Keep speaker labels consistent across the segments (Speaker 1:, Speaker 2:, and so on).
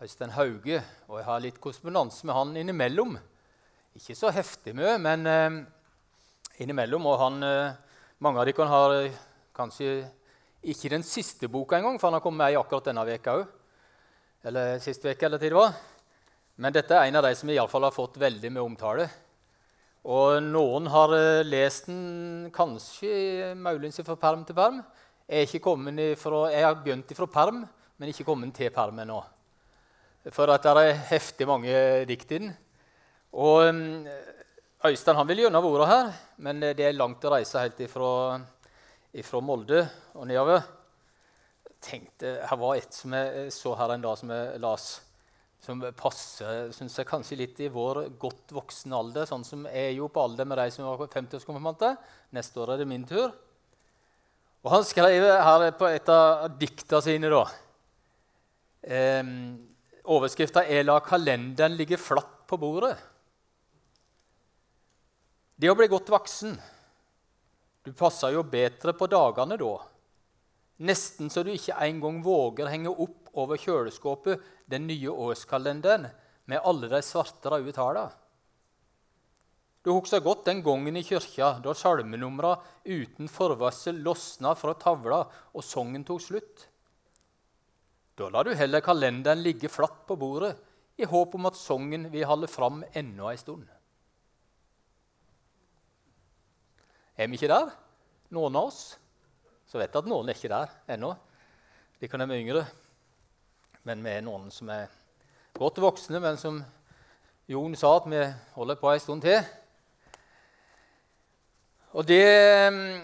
Speaker 1: Øystein Hauge, og jeg har litt korrespondanse med han innimellom. Ikke så heftig mye, men eh, innimellom. Og han, eh, mange av dere kan ha kanskje ikke den siste boka engang, for han har kommet med ei akkurat denne veka òg. Eller sist uke, eller tid det var. Men dette er en av de som i alle fall har fått veldig mye omtale. Og noen har eh, lest den kanskje muligens fra perm til perm. Jeg, ifra, jeg har begynt fra perm, men ikke kommet til perm ennå for at det er heftig mange dikt i den. Og um, Øystein han vil gjennom vært her, men det er langt å reise helt ifra, ifra Molde og nedover. tenkte, Her var et som jeg så her en dag som jeg las, som passer synes jeg, kanskje litt i vår godt voksne alder. sånn som jeg er jo på alder med de som var 50-årskonfirmanter. Neste år er det min tur. Og han skrev her på et av dikta sine da, um, Overskrifta er 'La kalenderen ligge flatt på bordet'. Det å bli godt voksen Du passer jo bedre på dagene da. Nesten så du ikke engang våger henge opp over kjøleskapet den nye årskalenderen med alle de svarte, røde tallene. Du husker godt den gangen i kyrkja da salmenumra uten forvarsel losna fra tavla og sangen tok slutt. Da lar du heller kalenderen ligge flatt på bordet i håp om at sangen vil holde fram enda ei stund. Er vi ikke der, noen av oss? Så vet jeg at noen er ikke der ennå. De kan være yngre. Men vi er noen som er godt voksne, men som Jon sa, at vi holder på ei stund til. Og det mm,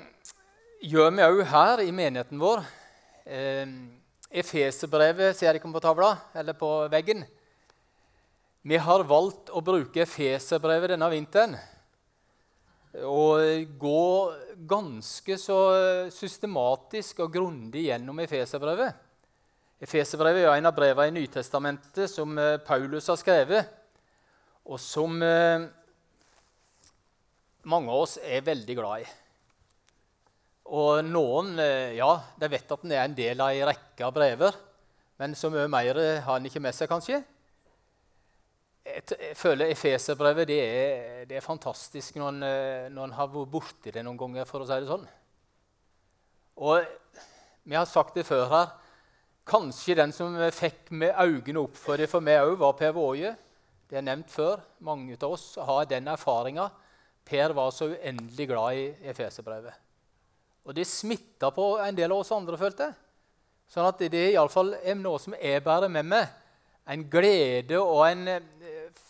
Speaker 1: gjør vi òg her i menigheten vår. Efeserbrevet ser dere på tavla eller på veggen. Vi har valgt å bruke Efeserbrevet denne vinteren og gå ganske så systematisk og grundig gjennom Efeserbrevet. Efeserbrevet er en av brevene i Nytestamentet som eh, Paulus har skrevet, og som eh, mange av oss er veldig glad i. Og noen eh, ja, de vet at den er en del av en rekke av brever, men så mye mer har han ikke med seg, kanskje. Jeg føler Efeserbrevet det er, det er fantastisk når en, eh, når en har vært borti det noen ganger, for å si det sånn. Og vi har sagt det før her. Kanskje den som fikk med øynene opp for det for meg òg, var Per Våge. Det er nevnt før. Mange av oss har den erfaringa. Per var så uendelig glad i Efeserbrevet. Og det smitta på en del av oss andre, følte jeg. Sånn at det er iallfall noe som jeg bærer med meg. En glede og en eh,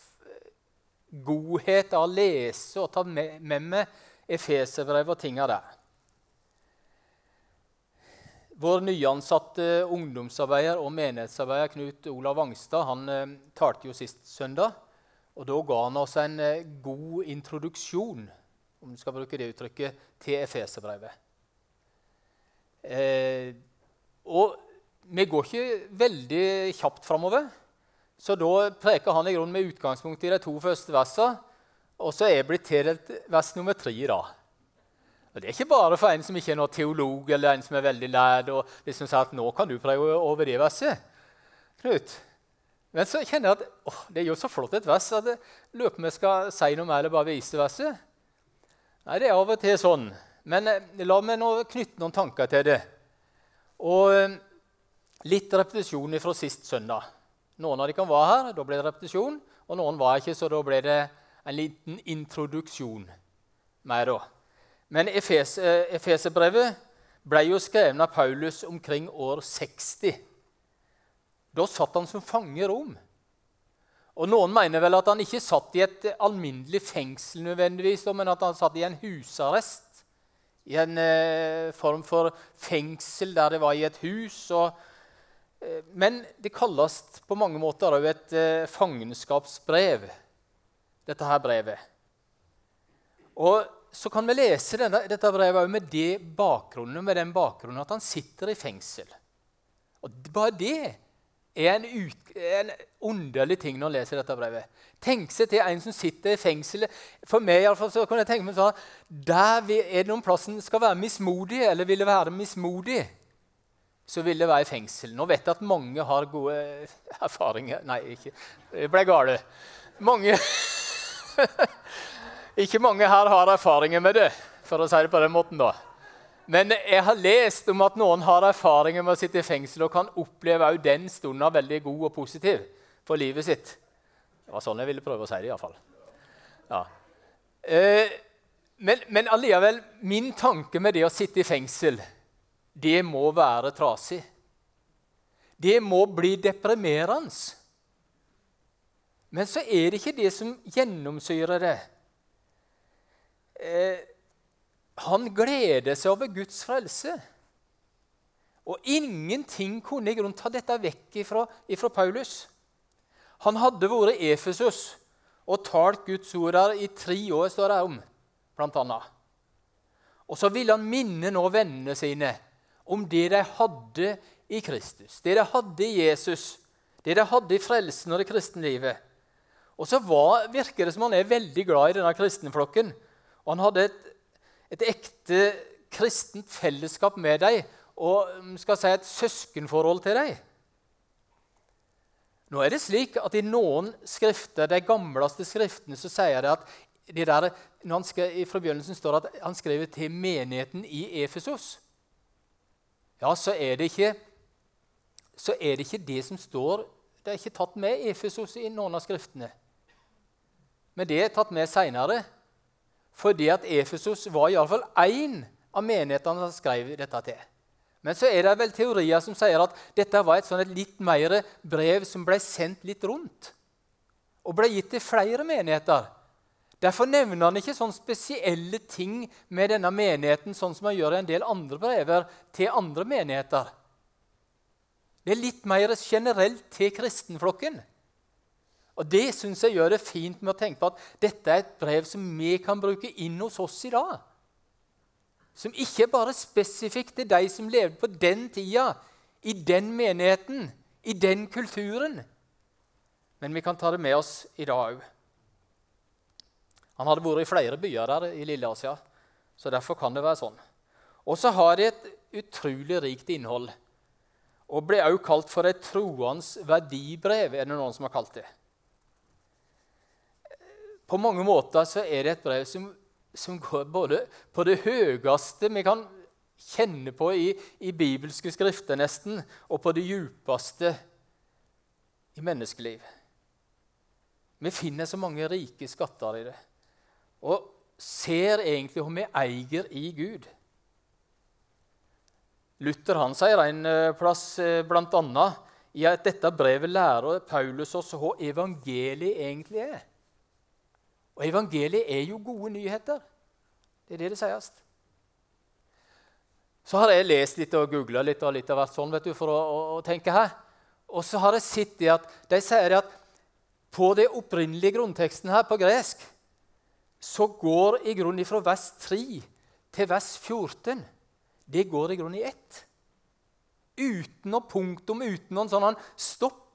Speaker 1: godhet av å lese og ta med, meg Efeserbrevet og tinga der. Vår nyansatte ungdomsarbeider og menighetsarbeider Knut Olav Wangstad han eh, talte jo sist søndag. og Da ga han oss en eh, god introduksjon om du skal bruke det uttrykket, til Efeserbrevet. Eh, og vi går ikke veldig kjapt framover. Så da preker han i grunnen med utgangspunkt i de to første versene. Og så er jeg blitt tildelt vers nummer tre. da. Og Det er ikke bare for en som ikke er noen teolog eller en som er veldig lærd. og liksom sier at nå kan du prøve over det verset. Knut. Men så kjenner jeg at åh, det er jo så flott et vers at jeg lurer på om jeg skal si noe mer eller bare vise verset. Nei, det er av og til sånn. Men eh, la meg nå knytte noen tanker til det. Og eh, litt repetisjon fra sist søndag. Noen av de kan være her, da ble det repetisjon. Og noen var ikke, så da ble det en liten introduksjon. Mer da. Men eh, Efeserbrevet ble jo skrevet av Paulus omkring år 60. Da satt han som fange i Rom. Og Noen mener vel at han ikke satt i et alminnelig fengsel, nødvendigvis, men at han satt i en husarrest i en eh, form for fengsel der det var i et hus. Og, eh, men det kalles på mange måter òg et eh, fangenskapsbrev, dette her brevet. Og så kan vi lese denne, dette brevet med, det med den bakgrunnen at han sitter i fengsel. Og bare det er en, ut, en underlig ting når en leser dette brevet. Tenk seg til en som sitter i fengselet. For meg i alle fall, så kan jeg tenke meg sånn, Der er det noen plass en skal være mismodig, eller ville være mismodig. så vil det være i fengsel. Nå vet jeg at mange har gode erfaringer Nei, ikke. Jeg ble gale. Mange Ikke mange her har erfaringer med det, for å si det på den måten. da. Men jeg har lest om at noen har erfaringer med å sitte i fengsel og kan oppleve også den stunden veldig god og positiv for livet sitt. Det var sånn jeg ville prøve å si det, iallfall. Ja. Eh, men, men alliavel, min tanke med det å sitte i fengsel det må være trasig. Det må bli deprimerende. Men så er det ikke det som gjennomsyrer det. Eh, han gleder seg over Guds frelse. Og ingenting kunne i grunnen ta dette vekk ifra, ifra Paulus. Han hadde vært i Efesus og talt Guds ord her i tre år, står det om. Blant annet. Og så ville han minne nå vennene sine om det de hadde i Kristus, det de hadde i Jesus, det de hadde i frelsen og det kristenlivet. Og så var, virker det som han er veldig glad i denne kristenflokken. Og han hadde et, et ekte kristent fellesskap med dem og mm, skal si et søskenforhold til dem. Nå er det slik at I noen skrifter, de gamleste skriftene så sier det at de der, når han skrev, Fra forbegynnelsen står det at han skrev til menigheten i Efesos ja, så er, ikke, så er det ikke det som står Det er ikke tatt med Efesos i noen av skriftene. Men det er tatt med seinere, fordi at Efesos var iallfall én av menighetene som skrev dette til. Men så er det vel teorier som sier at dette var et, sånn et litt mer brev som ble sendt litt rundt. Og ble gitt til flere menigheter. Derfor nevner han ikke sånne spesielle ting med denne menigheten, sånn som han gjør i en del andre brever til andre menigheter. Det er litt mer generelt til kristenflokken. Og Det syns jeg gjør det fint med å tenke på at dette er et brev som vi kan bruke inn hos oss i dag. Som ikke bare er spesifikt til de som levde på den tida, i den menigheten, i den kulturen. Men vi kan ta det med oss i dag òg. Han hadde vært i flere byer der i Lille-Asia, så derfor kan det være sånn. Og så har de et utrolig rikt innhold. Og ble også kalt for et troende verdibrev, er det noen som har kalt det. På mange måter så er det et brev som, som går både på det høyeste vi kan kjenne på i, i bibelske skrifter, nesten, og på det djupeste i menneskeliv. Vi finner så mange rike skatter i det og ser egentlig hva vi eier i Gud. Luther han sier en eh, plass eh, bl.a. i at dette brevet lærer Paulus oss hva evangeliet egentlig er. Og evangeliet er jo gode nyheter. Det er det det sies. Så har jeg lest litt og googla litt og litt av hvert sånn vet du, for å, å, å tenke her. Og så har jeg sett det at de sier at på det opprinnelige grunnteksten her på gresk så går i grunnen fra vers 3 til vers 14 det går i grunnen i ett. Uten noe punktum, uten noen sånn stopp.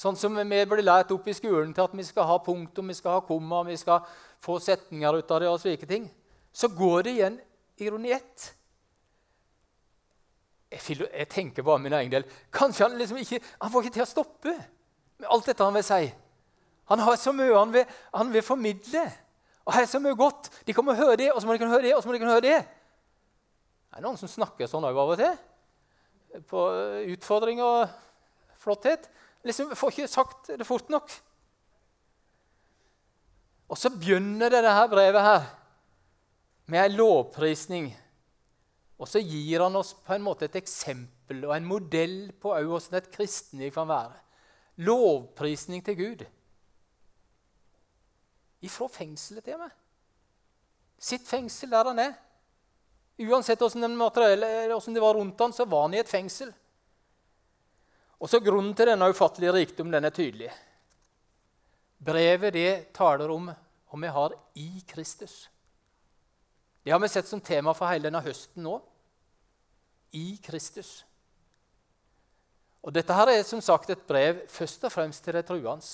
Speaker 1: Sånn som vi blir lært opp i skolen til at vi skal ha punktum, vi skal ha komma, vi skal få setninger ut av det og slike ting. Så går det igjen i grunnen i ett. Jeg tenker bare min egen del. Kanskje han liksom ikke han får ikke til å stoppe med alt dette han vil si. Han har så mye han vil, han vil formidle. Og her er så mye godt. De kommer og hører det, og så må de kunne høre det, og så må de kunne høre det. Det er noen som snakker sånn av og til. På utfordring og flotthet. Liksom Får ikke sagt det fort nok. Og så begynner det dette brevet her med en lovprisning. Og så gir han oss på en måte et eksempel og en modell på hvordan et kristenliv kan være. Lovprisning til Gud. Ifra fengselet til meg. Sitt fengsel der han er. Uansett hvordan det var rundt han, så var han i et fengsel. Og så Grunnen til denne ufattelige rikdom den er tydelig. Brevet det taler om om vi har i Kristus. Det har vi sett som tema for hele denne høsten nå. I Kristus. Og Dette her er som sagt et brev først og fremst til de truende.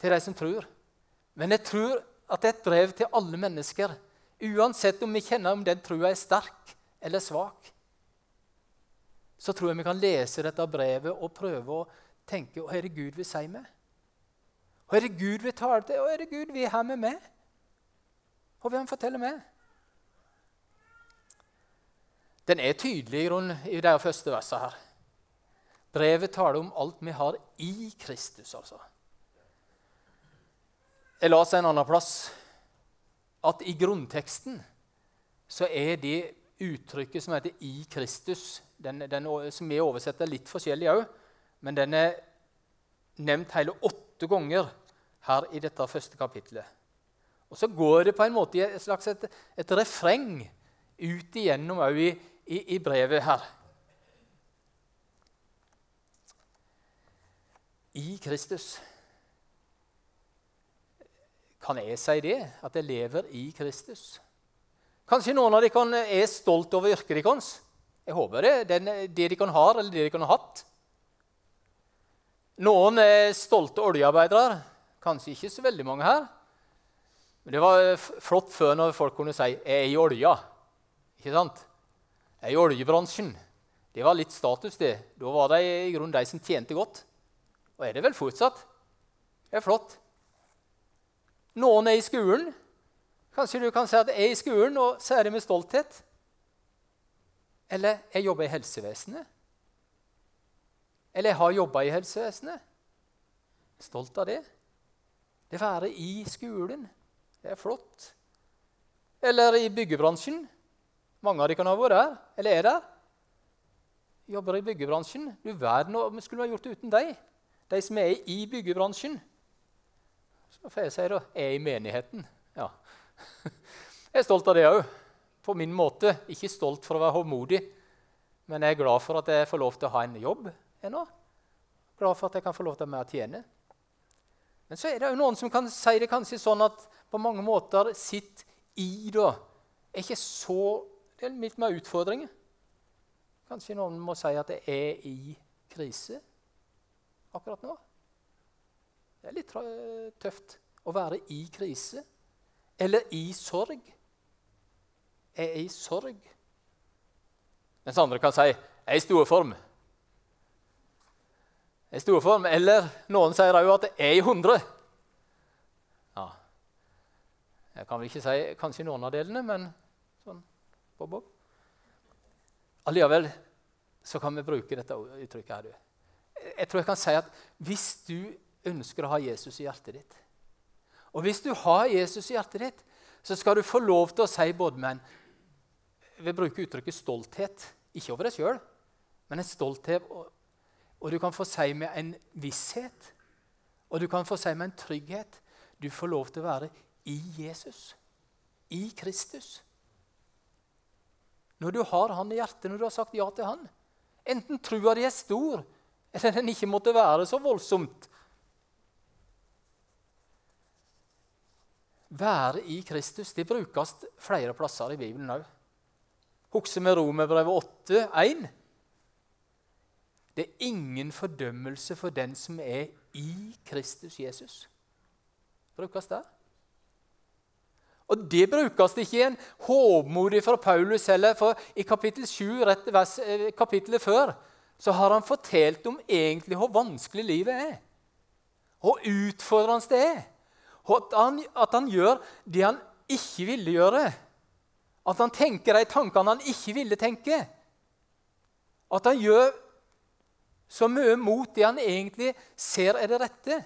Speaker 1: Til de som tror. Men jeg tror at det er et brev til alle mennesker, uansett om vi kjenner om den trua er sterk eller svak. Så tror jeg vi kan lese dette brevet og prøve å tenke hva er det Gud vil si meg? Hva er det Gud vil tale til? Hva er det Gud vil ha med meg? Hva vil han fortelle meg? Den er tydelig i de første versene her. Brevet taler om alt vi har i Kristus. altså. Jeg leste en annen plass at i grunnteksten så er det uttrykket som heter 'i Kristus', den, den, som vi oversetter litt forskjellig òg, men den er nevnt hele åtte ganger her i dette første kapitlet. Og så går det på en måte i et slags et, et refreng ut igjennom òg i, i, i brevet her. I Kristus. Kan jeg si det? At jeg lever i Kristus? Kanskje noen av dere er stolt over yrket deres? Jeg håper det. Den, det de kan ha, eller det de kan ha hatt. Noen er stolte oljearbeidere. Kanskje ikke så veldig mange her. Men det var flott før når folk kunne si 'jeg er i olja'. Ikke sant? 'Jeg er i oljebransjen'. Det var litt status, det. Da var det i grunnen de som tjente godt. Og er det vel fortsatt. Det er flott. Noen er i skolen. Kanskje du kan si at 'jeg er i skolen', og så er det med stolthet. Eller 'jeg jobber i helsevesenet'. Eller 'jeg har jobba i helsevesenet'. Stolt av det. Det være i skolen. Det er flott. Eller i byggebransjen. Mange av de kan ha vært der, eller er der. Jobber i byggebransjen. Du verden hva vi skulle ha gjort uten deg. De som er i byggebransjen. Så får jeg si da, er i menigheten. Ja. Jeg er stolt av det òg, på min måte. Ikke stolt for å være håndmodig, men jeg er glad for at jeg får lov til å ha en jobb ennå. Glad for at jeg kan få lov til å tjene. Men så er det jo noen som kan si det kanskje sånn at på mange måter sitt i da, er ikke så Det er litt mer utfordringer. Kanskje noen må si at det er i krise akkurat nå. Det er litt tøft å være i krise eller i sorg. Jeg er i sorg. Mens andre kan si 'jeg er i storform'. Jeg er i storform. Eller noen sier òg at 'jeg er i hundre'. Jeg kan vel ikke si kanskje noen av delene, men sånn bob, bob. Allikevel så kan vi bruke dette uttrykket her. Jeg tror jeg kan si at hvis du ønsker å ha Jesus i hjertet ditt, og hvis du har Jesus i hjertet ditt, så skal du få lov til å si både med en Vi bruke uttrykket stolthet. Ikke over deg sjøl, men en stolthet. Og, og du kan få si med en visshet, og du kan få si med en trygghet. Du får lov til å være i Jesus, i Kristus. Når du har Han i hjertet, når du har sagt ja til Han, enten trua di er stor, eller den ikke måtte være så voldsomt Være i Kristus det brukes flere plasser i Bibelen òg. Husker vi Romerbrevet 8, 1. Det er ingen fordømmelse for den som er i Kristus Jesus. Brukes der. Og det brukes det ikke i en hovmodig fra Paulus heller. For i kapittel 7, rett vers, eh, kapittelet før, så har han fortalt om egentlig hvor vanskelig livet er. Hvor utfordrende det er. At han, at han gjør det han ikke ville gjøre. At han tenker de tankene han ikke ville tenke. At han gjør så mye mot det han egentlig ser er det rette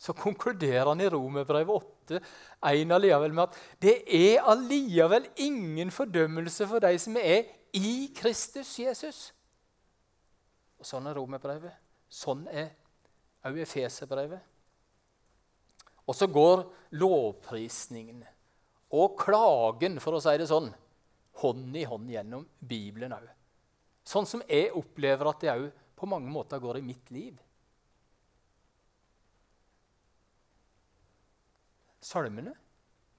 Speaker 1: så konkluderer han i Romerbrevet 8 1 allikevel med at det er allikevel ingen fordømmelse for de som er i Kristus Jesus. Og Sånn er Romerbrevet. Sånn er òg Efeserbrevet. Og så går lovprisningen og klagen, for å si det sånn, hånd i hånd gjennom Bibelen òg. Sånn som jeg opplever at det òg på mange måter går i mitt liv. Salmene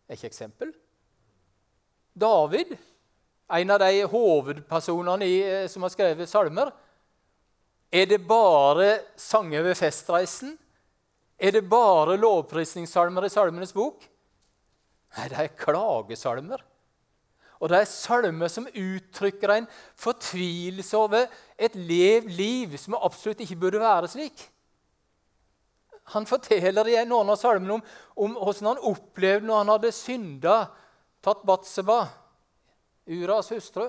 Speaker 1: er ikke eksempel. David, en av de hovedpersonene i, eh, som har skrevet salmer. Er det bare sanger ved festreisen? Er det bare lovprisningssalmer i Salmenes bok? Nei, det er klagesalmer. Og det er salmer som uttrykker en fortvilelse over et lev liv som absolutt ikke burde være slik. Han forteller i noen av salmene om, om hvordan han opplevde når han hadde synda, tatt Batseba, Uras hustru.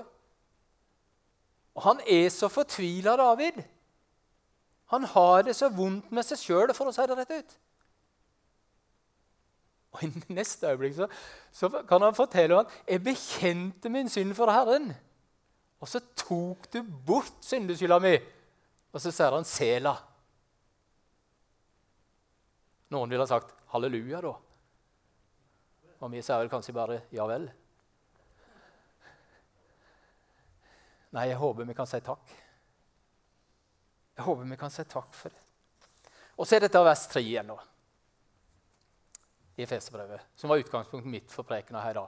Speaker 1: Og han er så fortvila, David. Han har det så vondt med seg sjøl, for å si det rett ut. Og I neste øyeblikk så, så kan han fortelle at 'jeg bekjente min synd for Herren'. Og så tok du bort syndeskylda mi. Og så sier han 'Sela'. Noen ville ha sagt 'halleluja', da. Og vi sier vel kanskje bare 'ja vel'. Nei, jeg håper vi kan si takk. Jeg håper vi kan si takk for det. Og så er dette vers 3 igjen. nå i Efeserbrevet, som var utgangspunktet mitt for prekena her da.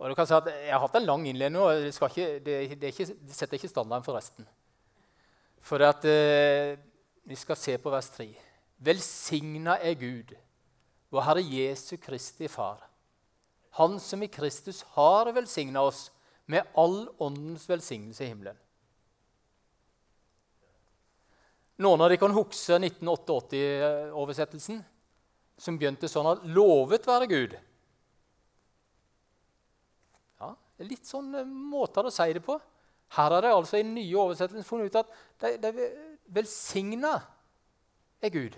Speaker 1: Og du kan si at Jeg har hatt en lang innledning, og ikke, det, det, ikke, det, setter ikke standarden for resten. For at eh, vi skal se på vers 3. Velsigna er Gud, vår Herre Jesu Kristi Far. Han som i Kristus har velsigna oss med all åndens velsignelse i himmelen. Noen av dere kan huske 1988-oversettelsen som begynte sånn at 'lovet være Gud'. Ja, det er Litt sånn eh, måter å si det på. Her har de altså i nye oversettelsen funnet ut at de, de velsigna er Gud.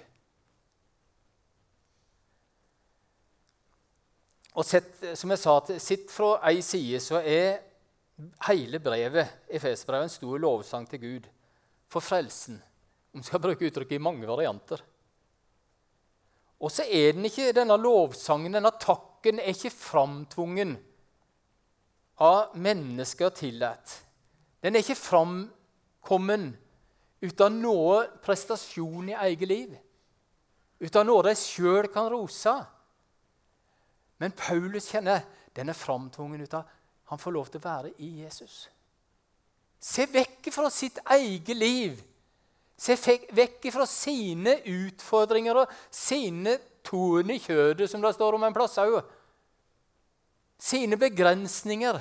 Speaker 1: Og sett, som jeg sa, Sitt fra ei side så er hele brevet Efesbrevet en stor lovsang til Gud for frelsen. Om vi skal bruke uttrykket i mange varianter. Og så er den ikke, denne lovsangen, denne takken, er ikke framtvungen av mennesker tillatt. Den er ikke framkommen ut av noe prestasjon i eget liv, ut av noe de sjøl kan rose. Men Paulus kjenner den er framtvungen ut av han får lov til å være i Jesus. Se vekk fra sitt eget liv Se vekk fra sine utfordringer og sine torn i kjødet, som det står om en plass òg. Sine begrensninger.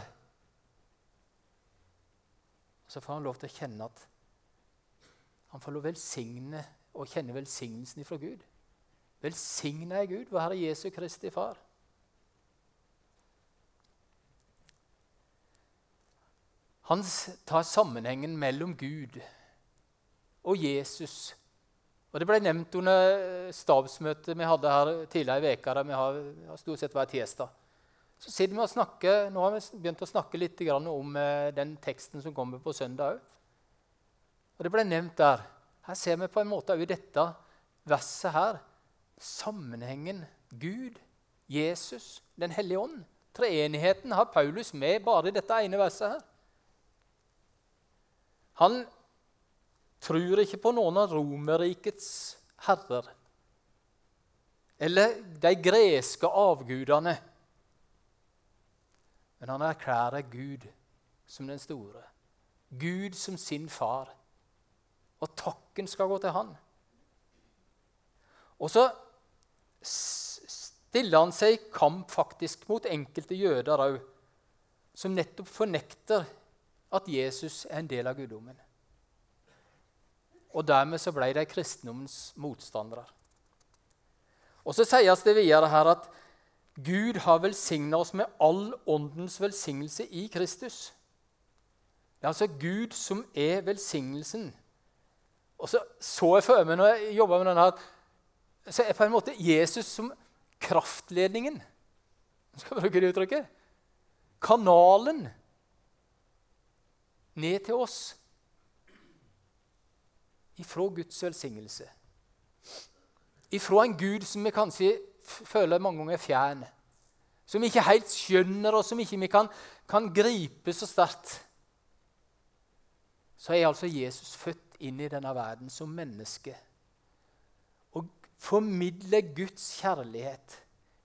Speaker 1: Så får han lov til å kjenne at han får lov velsigne og kjenne velsignelsen fra Gud. Velsigna er Gud, vår Herre Jesu Kristi Far. Han tar sammenhengen mellom Gud Jesus. Og Det ble nevnt under stabsmøtet vi hadde her tidligere i veka, der vi har, stort sett hver tirsdag. Så sitter vi og snakker, Nå har vi begynt å snakke litt om eh, den teksten som kommer på søndag òg. Og det ble nevnt der. Her ser vi på en måte òg i dette verset her sammenhengen Gud, Jesus, Den hellige ånd. Treenigheten har Paulus med bare i dette ene verset her. Han tror ikke på noen av Romerrikets herrer eller de greske avgudene. Men han erklærer Gud som den store, Gud som sin far. Og takken skal gå til han. Og så stiller han seg i kamp faktisk mot enkelte jøder òg, som nettopp fornekter at Jesus er en del av guddommen. Og dermed så ble de kristendommens motstandere. Og Så sies det videre her at Gud har velsigna oss med all åndens velsignelse i Kristus. Det er altså Gud som er velsignelsen. Og så så jeg for meg når jeg jobba med denne, så er på en måte Jesus som kraftledningen. Skal jeg bruke det uttrykket? Kanalen ned til oss ifra Guds velsignelse. Ifra en Gud som vi kanskje føler mange ganger er fjern. Som vi ikke helt skjønner, og som ikke vi kan, kan gripe så sterkt. Så er altså Jesus født inn i denne verden som menneske. Og formidler Guds kjærlighet,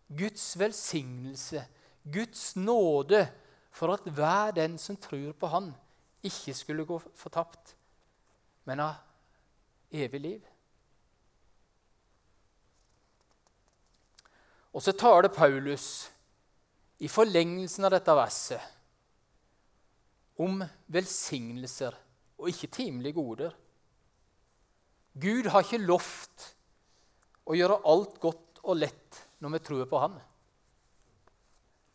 Speaker 1: Guds velsignelse, Guds nåde, for at hver den som tror på Han, ikke skulle gå fortapt, men ha evig liv. Og så taler Paulus i forlengelsen av dette verset om velsignelser og ikke timelige goder. Gud har ikke lovt å gjøre alt godt og lett når vi tror på Han.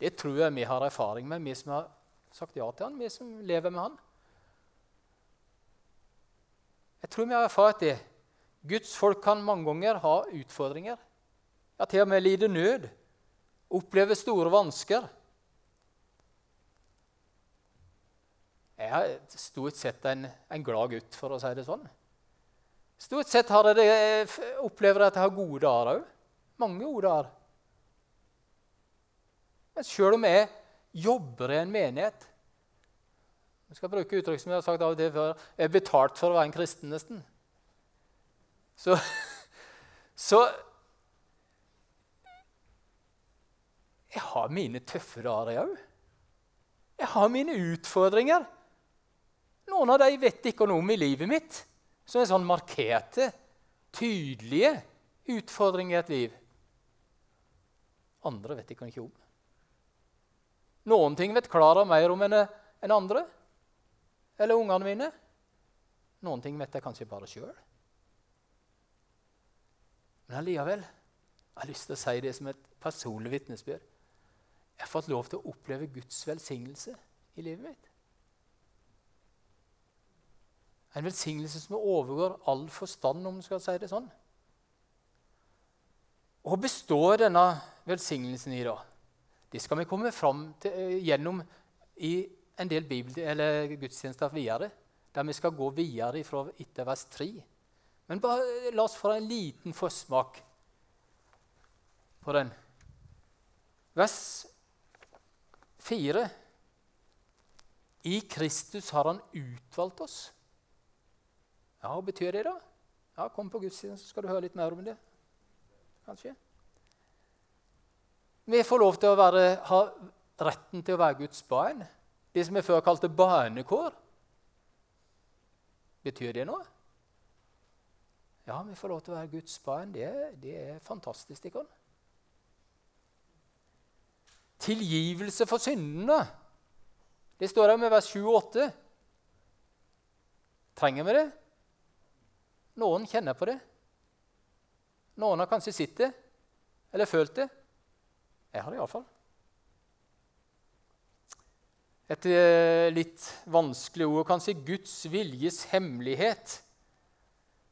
Speaker 1: Det tror jeg vi har erfaring med, vi som har sagt ja til Han, vi som lever med Han. Jeg tror vi har erfart det. Guds folk kan mange ganger ha utfordringer. Ja, til og med lide nød. Oppleve store vansker. Jeg er stort sett en, en glad gutt, for å si det sånn. Stort sett har jeg opplever jeg at jeg har gode dager òg. Mange gode dager. Men sjøl om jeg jobber i en menighet Jeg skal bruke uttrykk som jeg har sagt av og til før. Jeg er betalt for å være en kristen, nesten. Så, så Jeg har mine tøffe dager, jeg òg. Jeg har mine utfordringer. Noen av dem vet ikke noe om i livet mitt. Som er sånn markerte, tydelige utfordringer i et liv. Andre vet ikke noe om. Noen ting vet Klara mer om enn andre. Eller ungene mine. Noen ting vet jeg kanskje bare sjøl. Men allikevel jeg har lyst til å si det som et personlig vitnesbyrd. Jeg har fått lov til å oppleve Guds velsignelse i livet mitt. En velsignelse som overgår all forstand, om du skal si det sånn. Hva består denne velsignelsen i, da? Det skal vi komme fram til, eh, gjennom i en del gudstjenester videre, der vi skal gå videre fra etter vers 3. Men bare eh, la oss få en liten forsmak på den. Vers 4. I Kristus har Han utvalgt oss. Ja, Hva betyr det, da? Ja, Kom på gudstjenesten, så skal du høre litt mer om det. Kanskje. Vi får lov til å være, ha retten til å være Guds barn. Det som vi før kalte barnekår. Betyr det noe? Ja, vi får lov til å være Guds barn. Det, det er fantastisk. Ikke? Tilgivelse for syndene. Det står der med vers 7 og 8. Trenger vi det? Noen kjenner på det. Noen har kanskje sett det eller følt det. Jeg har det iallfall. Et eh, litt vanskelig ord, kanskje Guds viljes hemmelighet,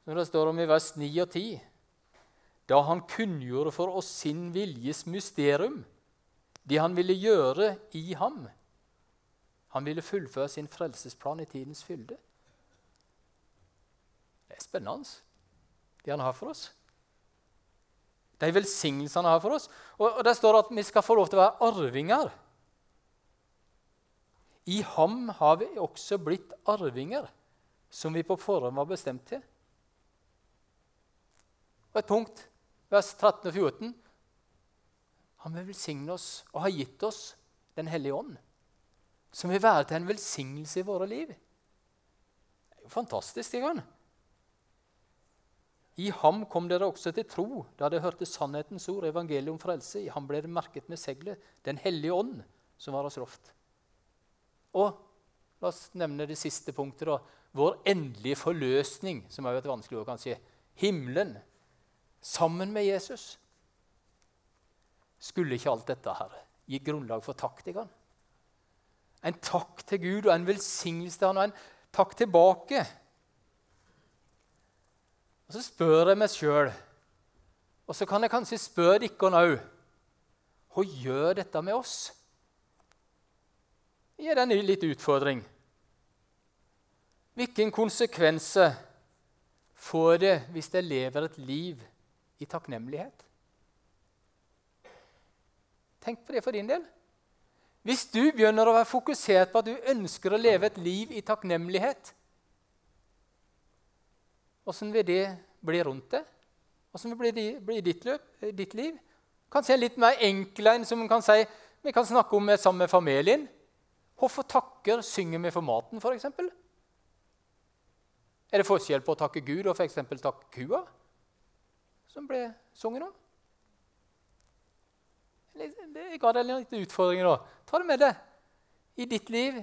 Speaker 1: som det står om i vers 9 og 10. Da han kunngjorde for oss sin viljes mysterium, det han ville gjøre i ham. Han ville fullføre sin frelsesplan i tidens fylde. Det er spennende, det han har for oss. De velsignelsene han har for oss. Og, og Der står det at vi skal få lov til å være arvinger. I ham har vi også blitt arvinger, som vi på forhånd var bestemt til. Og et punkt, vers 13 og 14. Han vil velsigne oss og har gitt oss Den hellige ånd, som vil være til en velsignelse i våre liv. Det er jo fantastisk. sant? I ham kom dere også til tro da dere hørte sannhetens ord, evangeliet om frelse. I ham ble det merket med seglet, Den hellige ånd, som var oss loft. Og la oss nevne det siste punktet. da, Vår endelige forløsning, som er jo et vanskelig ord, kanskje. Himmelen. Sammen med Jesus. Skulle ikke alt dette her gi grunnlag for takk til ham? En takk til Gud og en velsignelse til Han og en takk tilbake og Så spør jeg meg sjøl, og så kan jeg kanskje spørre dere òg Hva gjør dette med oss? Gir den en litt utfordring? Hvilke konsekvenser får det hvis jeg lever et liv i takknemlighet? Tenk på det for din del. Hvis du begynner å være fokusert på at du ønsker å leve et liv i takknemlighet, Åssen vil det bli rundt det? Åssen vil det bli ditt, ditt liv? Kanskje en litt mer enkel en som kan si, vi kan snakke om sammen med familien. Hvorfor takker synger vi for maten, f.eks.? Er det forskjell på å takke Gud og f.eks. takke kua, som ble sunget om? Jeg ga deg litt utfordringer. nå. Ta det med deg i ditt liv,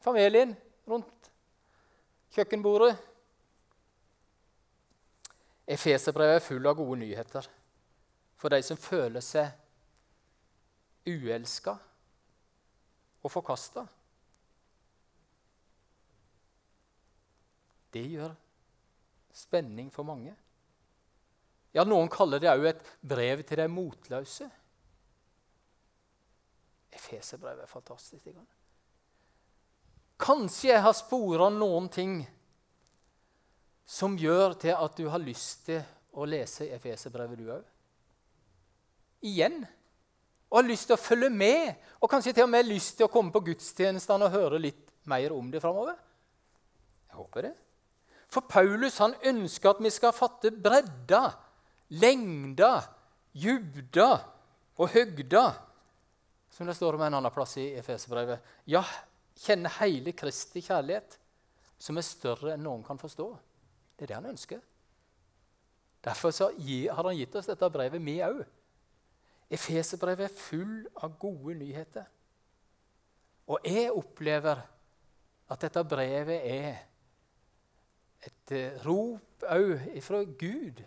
Speaker 1: Familien rundt kjøkkenbordet. Efeserbrevet er full av gode nyheter for de som føler seg uelska og forkasta. Det gjør spenning for mange. Ja, Noen kaller det òg et brev til de motløse. Efeserbrevet er fantastisk. Kanskje jeg har spora noen ting som gjør til at du har lyst til å lese Efeserbrevet, du òg. Igjen. Og har lyst til å følge med, og kanskje til og med lyst til å komme på gudstjenestene og høre litt mer om det framover. Jeg håper det. For Paulus han ønsker at vi skal fatte bredda, lengda, dybda og høgda, som det står om en annen plass i Efeserbrevet. Ja, kjenne hele Kristi kjærlighet, som er større enn noen kan forstå. Det er det han ønsker. Derfor har han gitt oss dette brevet, vi òg. Efeserbrevet er full av gode nyheter. Og jeg opplever at dette brevet er et eh, rop òg fra Gud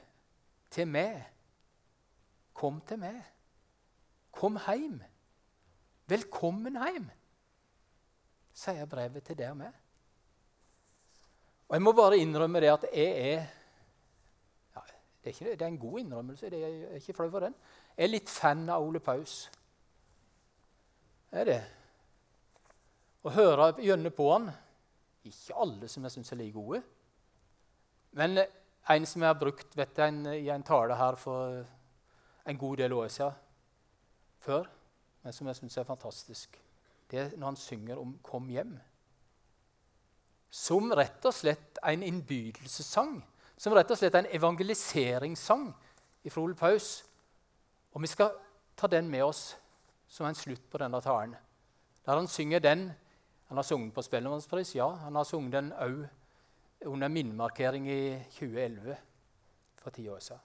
Speaker 1: til meg. Kom til meg. Kom hjem. Velkommen hjem, sier brevet til deg og meg. Og Jeg må bare innrømme det at jeg er ja, det, er ikke, det, er en god innrømmelse. Det er ikke flau for den. Jeg er litt fan av Ole Paus. Det er det. Å høre gjennom på han Ikke alle som jeg syns er like gode. Men en som jeg har brukt vet jeg, en, i en tale her for en god del år siden før, men som jeg syns er fantastisk, det er når han synger om 'Kom hjem'. Som rett og slett en innbydelsessang. Som rett og slett en evangeliseringssang fra Ole Paus. Og vi skal ta den med oss som en slutt på denne talen. Der han synger den Han har sunget på Spellemannspris, ja. Han har sunget den òg under minnemarkering i 2011, for ti år siden.